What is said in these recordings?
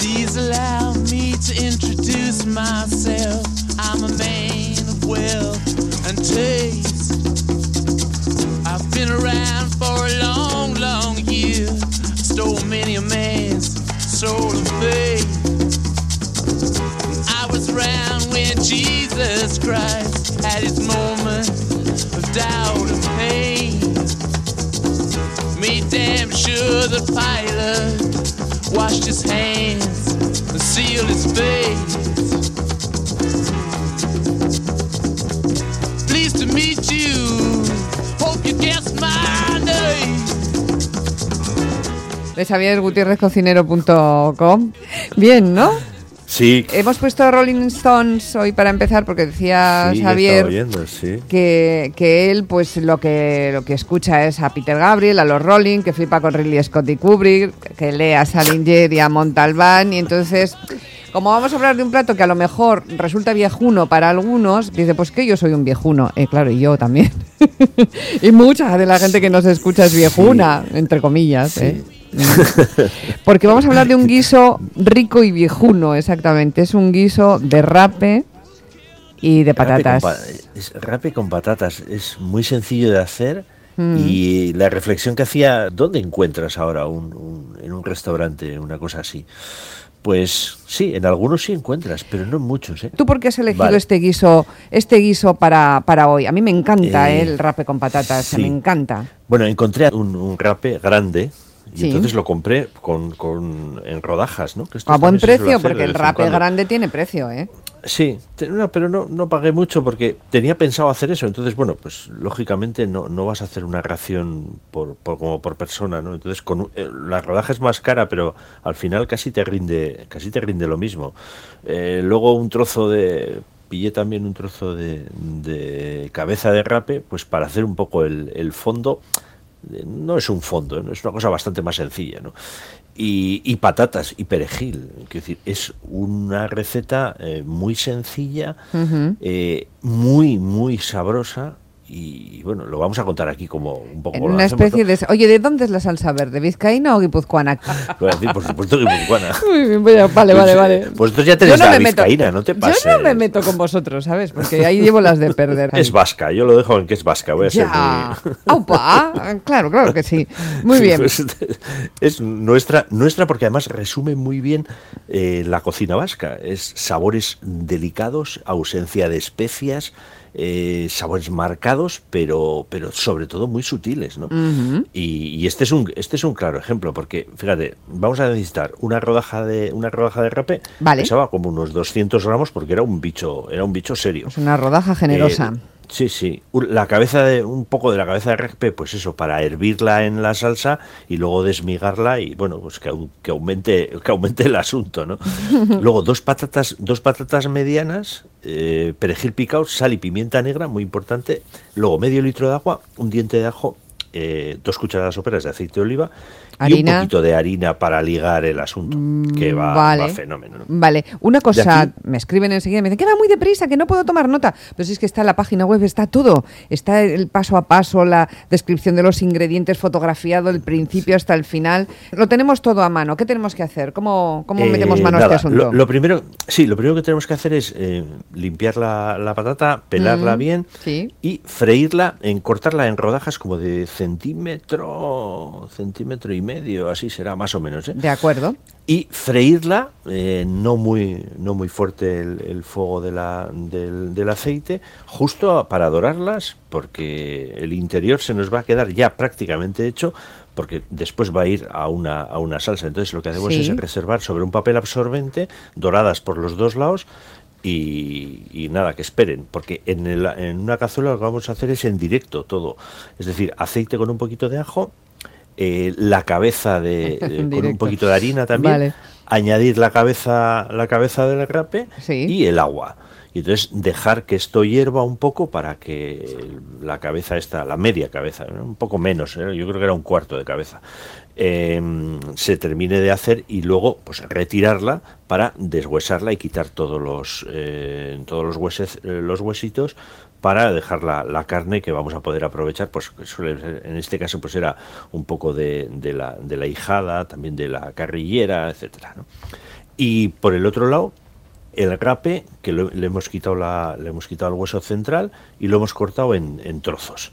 Please allow me to introduce myself. I'm a man of wealth and taste. I've been around for a long, long year. Stole many a man's soul of faith. I was around when Jesus Christ had his moment of doubt and pain. Made damn sure the pilot his hands and to meet you. De xaviergutierrezcocinero.com. Bien, ¿no? Sí, Hemos puesto Rolling Stones hoy para empezar porque decía sí, he Xavier estado oyendo, sí. que, que él pues lo que lo que escucha es a Peter Gabriel, a los Rolling, que flipa con Ridley Scott y Kubrick, que lee a Salinger y a Montalbán y entonces como vamos a hablar de un plato que a lo mejor resulta viejuno para algunos, dice, pues que yo soy un viejuno. Eh, claro, y yo también. y mucha de la gente que nos escucha es viejuna, entre comillas. ¿eh? Porque vamos a hablar de un guiso rico y viejuno, exactamente. Es un guiso de rape y de Rape con patatas. es rape con patatas. Es muy sencillo de hacer. Mm. Y la reflexión que hacía, ¿dónde encuentras ahora un, un- en un restaurante una cosa así? Pues sí, en algunos sí encuentras, pero no en muchos. ¿eh? ¿Tú por qué has elegido Vale. este guiso, este guiso para, para hoy? A mí me encanta Eh, eh, el rape con patatas, sí. me encanta. Bueno, encontré un, un rape grande y Sí. entonces lo compré con, con- en rodajas, ¿no? Que A buen precio, porque el cuando. grande tiene precio, ¿eh? Sí, pero no, no pagué mucho porque tenía pensado hacer eso. Entonces, bueno, pues lógicamente no, no vas a hacer una ración por, por- como por persona, ¿no? Entonces, con eh, la rodaja es más cara, pero al final casi te rinde, casi te rinde lo mismo. Eh, luego un trozo de pillé también un trozo de, de cabeza de rape, pues para hacer un poco el, el fondo. No es un fondo, ¿no? es una cosa bastante más sencilla, ¿no? Y, y patatas y perejil. Quiero decir, es una receta eh, muy sencilla, eh, muy, muy sabrosa. Y bueno, lo vamos a contar aquí como un poco. En una hacemos, especie ¿no? de... Oye, ¿de dónde es la salsa verde? ¿Vizcaína o guipuzcoana? Lo voy a decir, por supuesto, guipuzcoana. Muy bien, a- vale, vale, vale. Vosotros ya tenéis no la me meto- vizcaína, no te pases. Yo no me meto con vosotros, ¿sabes? Porque ahí llevo las de perder. Es vasca, yo lo dejo en que es vasca. Voy a ser Ya. muy. Aupa, claro, claro que sí. Muy bien. Pues, es nuestra, nuestra porque además resume muy bien eh, la cocina vasca. Es sabores delicados, ausencia de especias, eh, sabores marcados, pero, pero sobre todo muy sutiles, ¿no? y, y este es un este es un claro ejemplo, porque fíjate, vamos a necesitar una rodaja de una rodaja de rape, Vale. pesaba como unos 200 gramos porque era un bicho, era un bicho serio. Es una rodaja generosa. Eh, sí, sí. La cabeza de un poco de la cabeza de rape, pues eso, para hervirla en la salsa y luego desmigarla y bueno, pues que, que aumente que aumente el asunto, ¿no? luego dos patatas dos patatas medianas, eh, perejil picado, sal y pimienta negra, muy importante. Luego medio litro de agua, un diente de ajo. Eh, dos cucharadas soperas de aceite de oliva y un poquito de harina para ligar el asunto, que va, vale. va fenómeno. ¿no? Vale, una cosa, aquí- me escriben enseguida, me dicen que va muy deprisa, que no puedo tomar nota. Pero si es que está en la página web, está todo. Está el paso a paso, la descripción de los ingredientes fotografiado, el principio hasta el final. Lo tenemos todo a mano. ¿Qué tenemos que hacer? ¿Cómo, cómo Eh, metemos mano a este asunto? Lo, lo primero, sí, lo primero que tenemos que hacer es eh, limpiar la, la patata, pelarla Mm, bien sí. y freírla, en cortarla en rodajas como de centímetro, centímetro y medio, así será más o menos. ¿eh? De acuerdo. y freírla, eh, no muy no muy fuerte el, el fuego de la- del, del aceite, justo para dorarlas, porque el interior se nos va a quedar ya prácticamente hecho, porque después va a ir a una, a una salsa. Entonces lo que hacemos Sí. es reservar sobre un papel absorbente, doradas por los dos lados, y, y nada, que esperen, porque en, el- en una cazuela lo que vamos a hacer es en directo todo, es decir, aceite con un poquito de ajo, eh, la cabeza de, con un poquito de harina también, Vale. añadir la cabeza la cabeza del rape Sí. y el agua. Y entonces dejar que esto hierva un poco para que la cabeza esta, la media cabeza, un poco menos, ¿eh? yo creo que era un cuarto de cabeza, eh, se termine de hacer y luego pues retirarla para deshuesarla y quitar todos los eh, todos los hueses, eh, los huesitos para dejar la, carne que vamos a poder aprovechar, pues suele en este caso pues era un poco de, la, de la hijada, también de la carrillera, etcétera. Y por el otro lado, el rape, que lo- le hemos quitado la, le hemos quitado el hueso central y lo hemos cortado en, en trozos.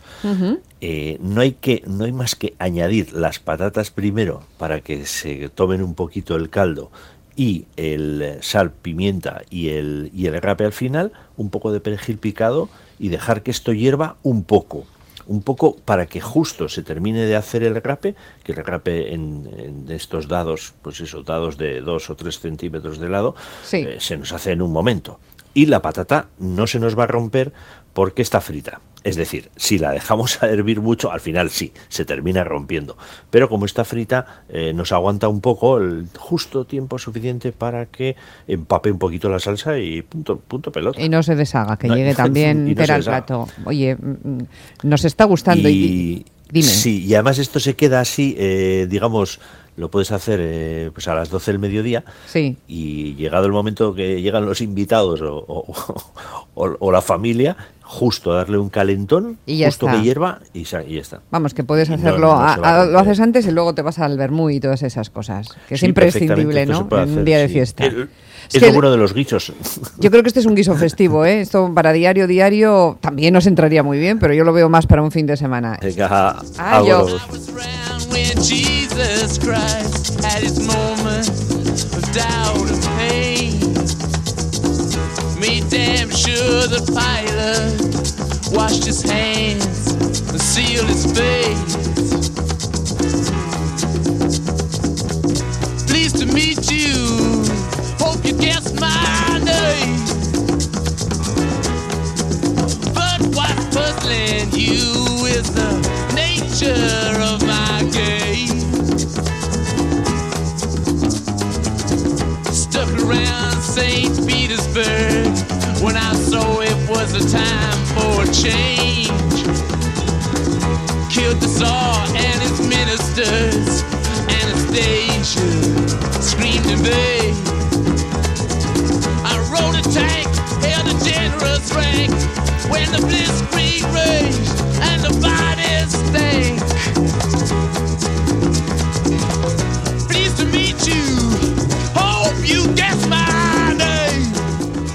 Eh, no hay que, no hay más que añadir las patatas primero para que se tomen un poquito el caldo y el sal, pimienta y el, y el rape al final, un poco de perejil picado y dejar que esto hierva un poco. Un poco para que justo se termine de hacer el rape, que el rape en, en estos dados, pues eso, dados de 2 o 3 centímetros de lado, Sí. eh, se nos hace en un momento. Y la patata no se nos va a romper porque está frita. Es decir, si la dejamos a hervir mucho, al final sí, se termina rompiendo. Pero como está frita, eh, nos aguanta un poco el justo tiempo suficiente para que empape un poquito la salsa y punto, punto pelota. Y no se deshaga, que No, llegue también entera al plato. Oye, mm, mm, nos está gustando. Y, Y, dime. Sí, y además esto se queda así, eh, digamos, lo puedes hacer eh, pues a las 12 del mediodía. Sí. Y llegado el momento que llegan los invitados o, o- o- o la familia, justo darle un calentón, Y ya justo está. que hierva y, ya está. Vamos, que puedes no- hacerlo, no a- a lo haces antes y luego te vas al vermú y todas esas cosas, que es Sí, imprescindible, ¿no? En un día de fiesta. El- Es lo bueno de los guisos. Yo creo que este es un guiso festivo, ¿eh? Esto para diario, diario también nos entraría muy bien, pero yo lo veo más para un fin de semana. Venga, when Jesus Christ had his moment of doubt and pain. Me damn sure the pilot washed his hands and sealed his face. Pleased to meet you. Hope you guessed my Now's the time for a change. Killed the Tsar and his ministers. Anastasia screamed in vain. I rode a tank, held a generous rank. When the blitzkrieg raged and the bodies stank.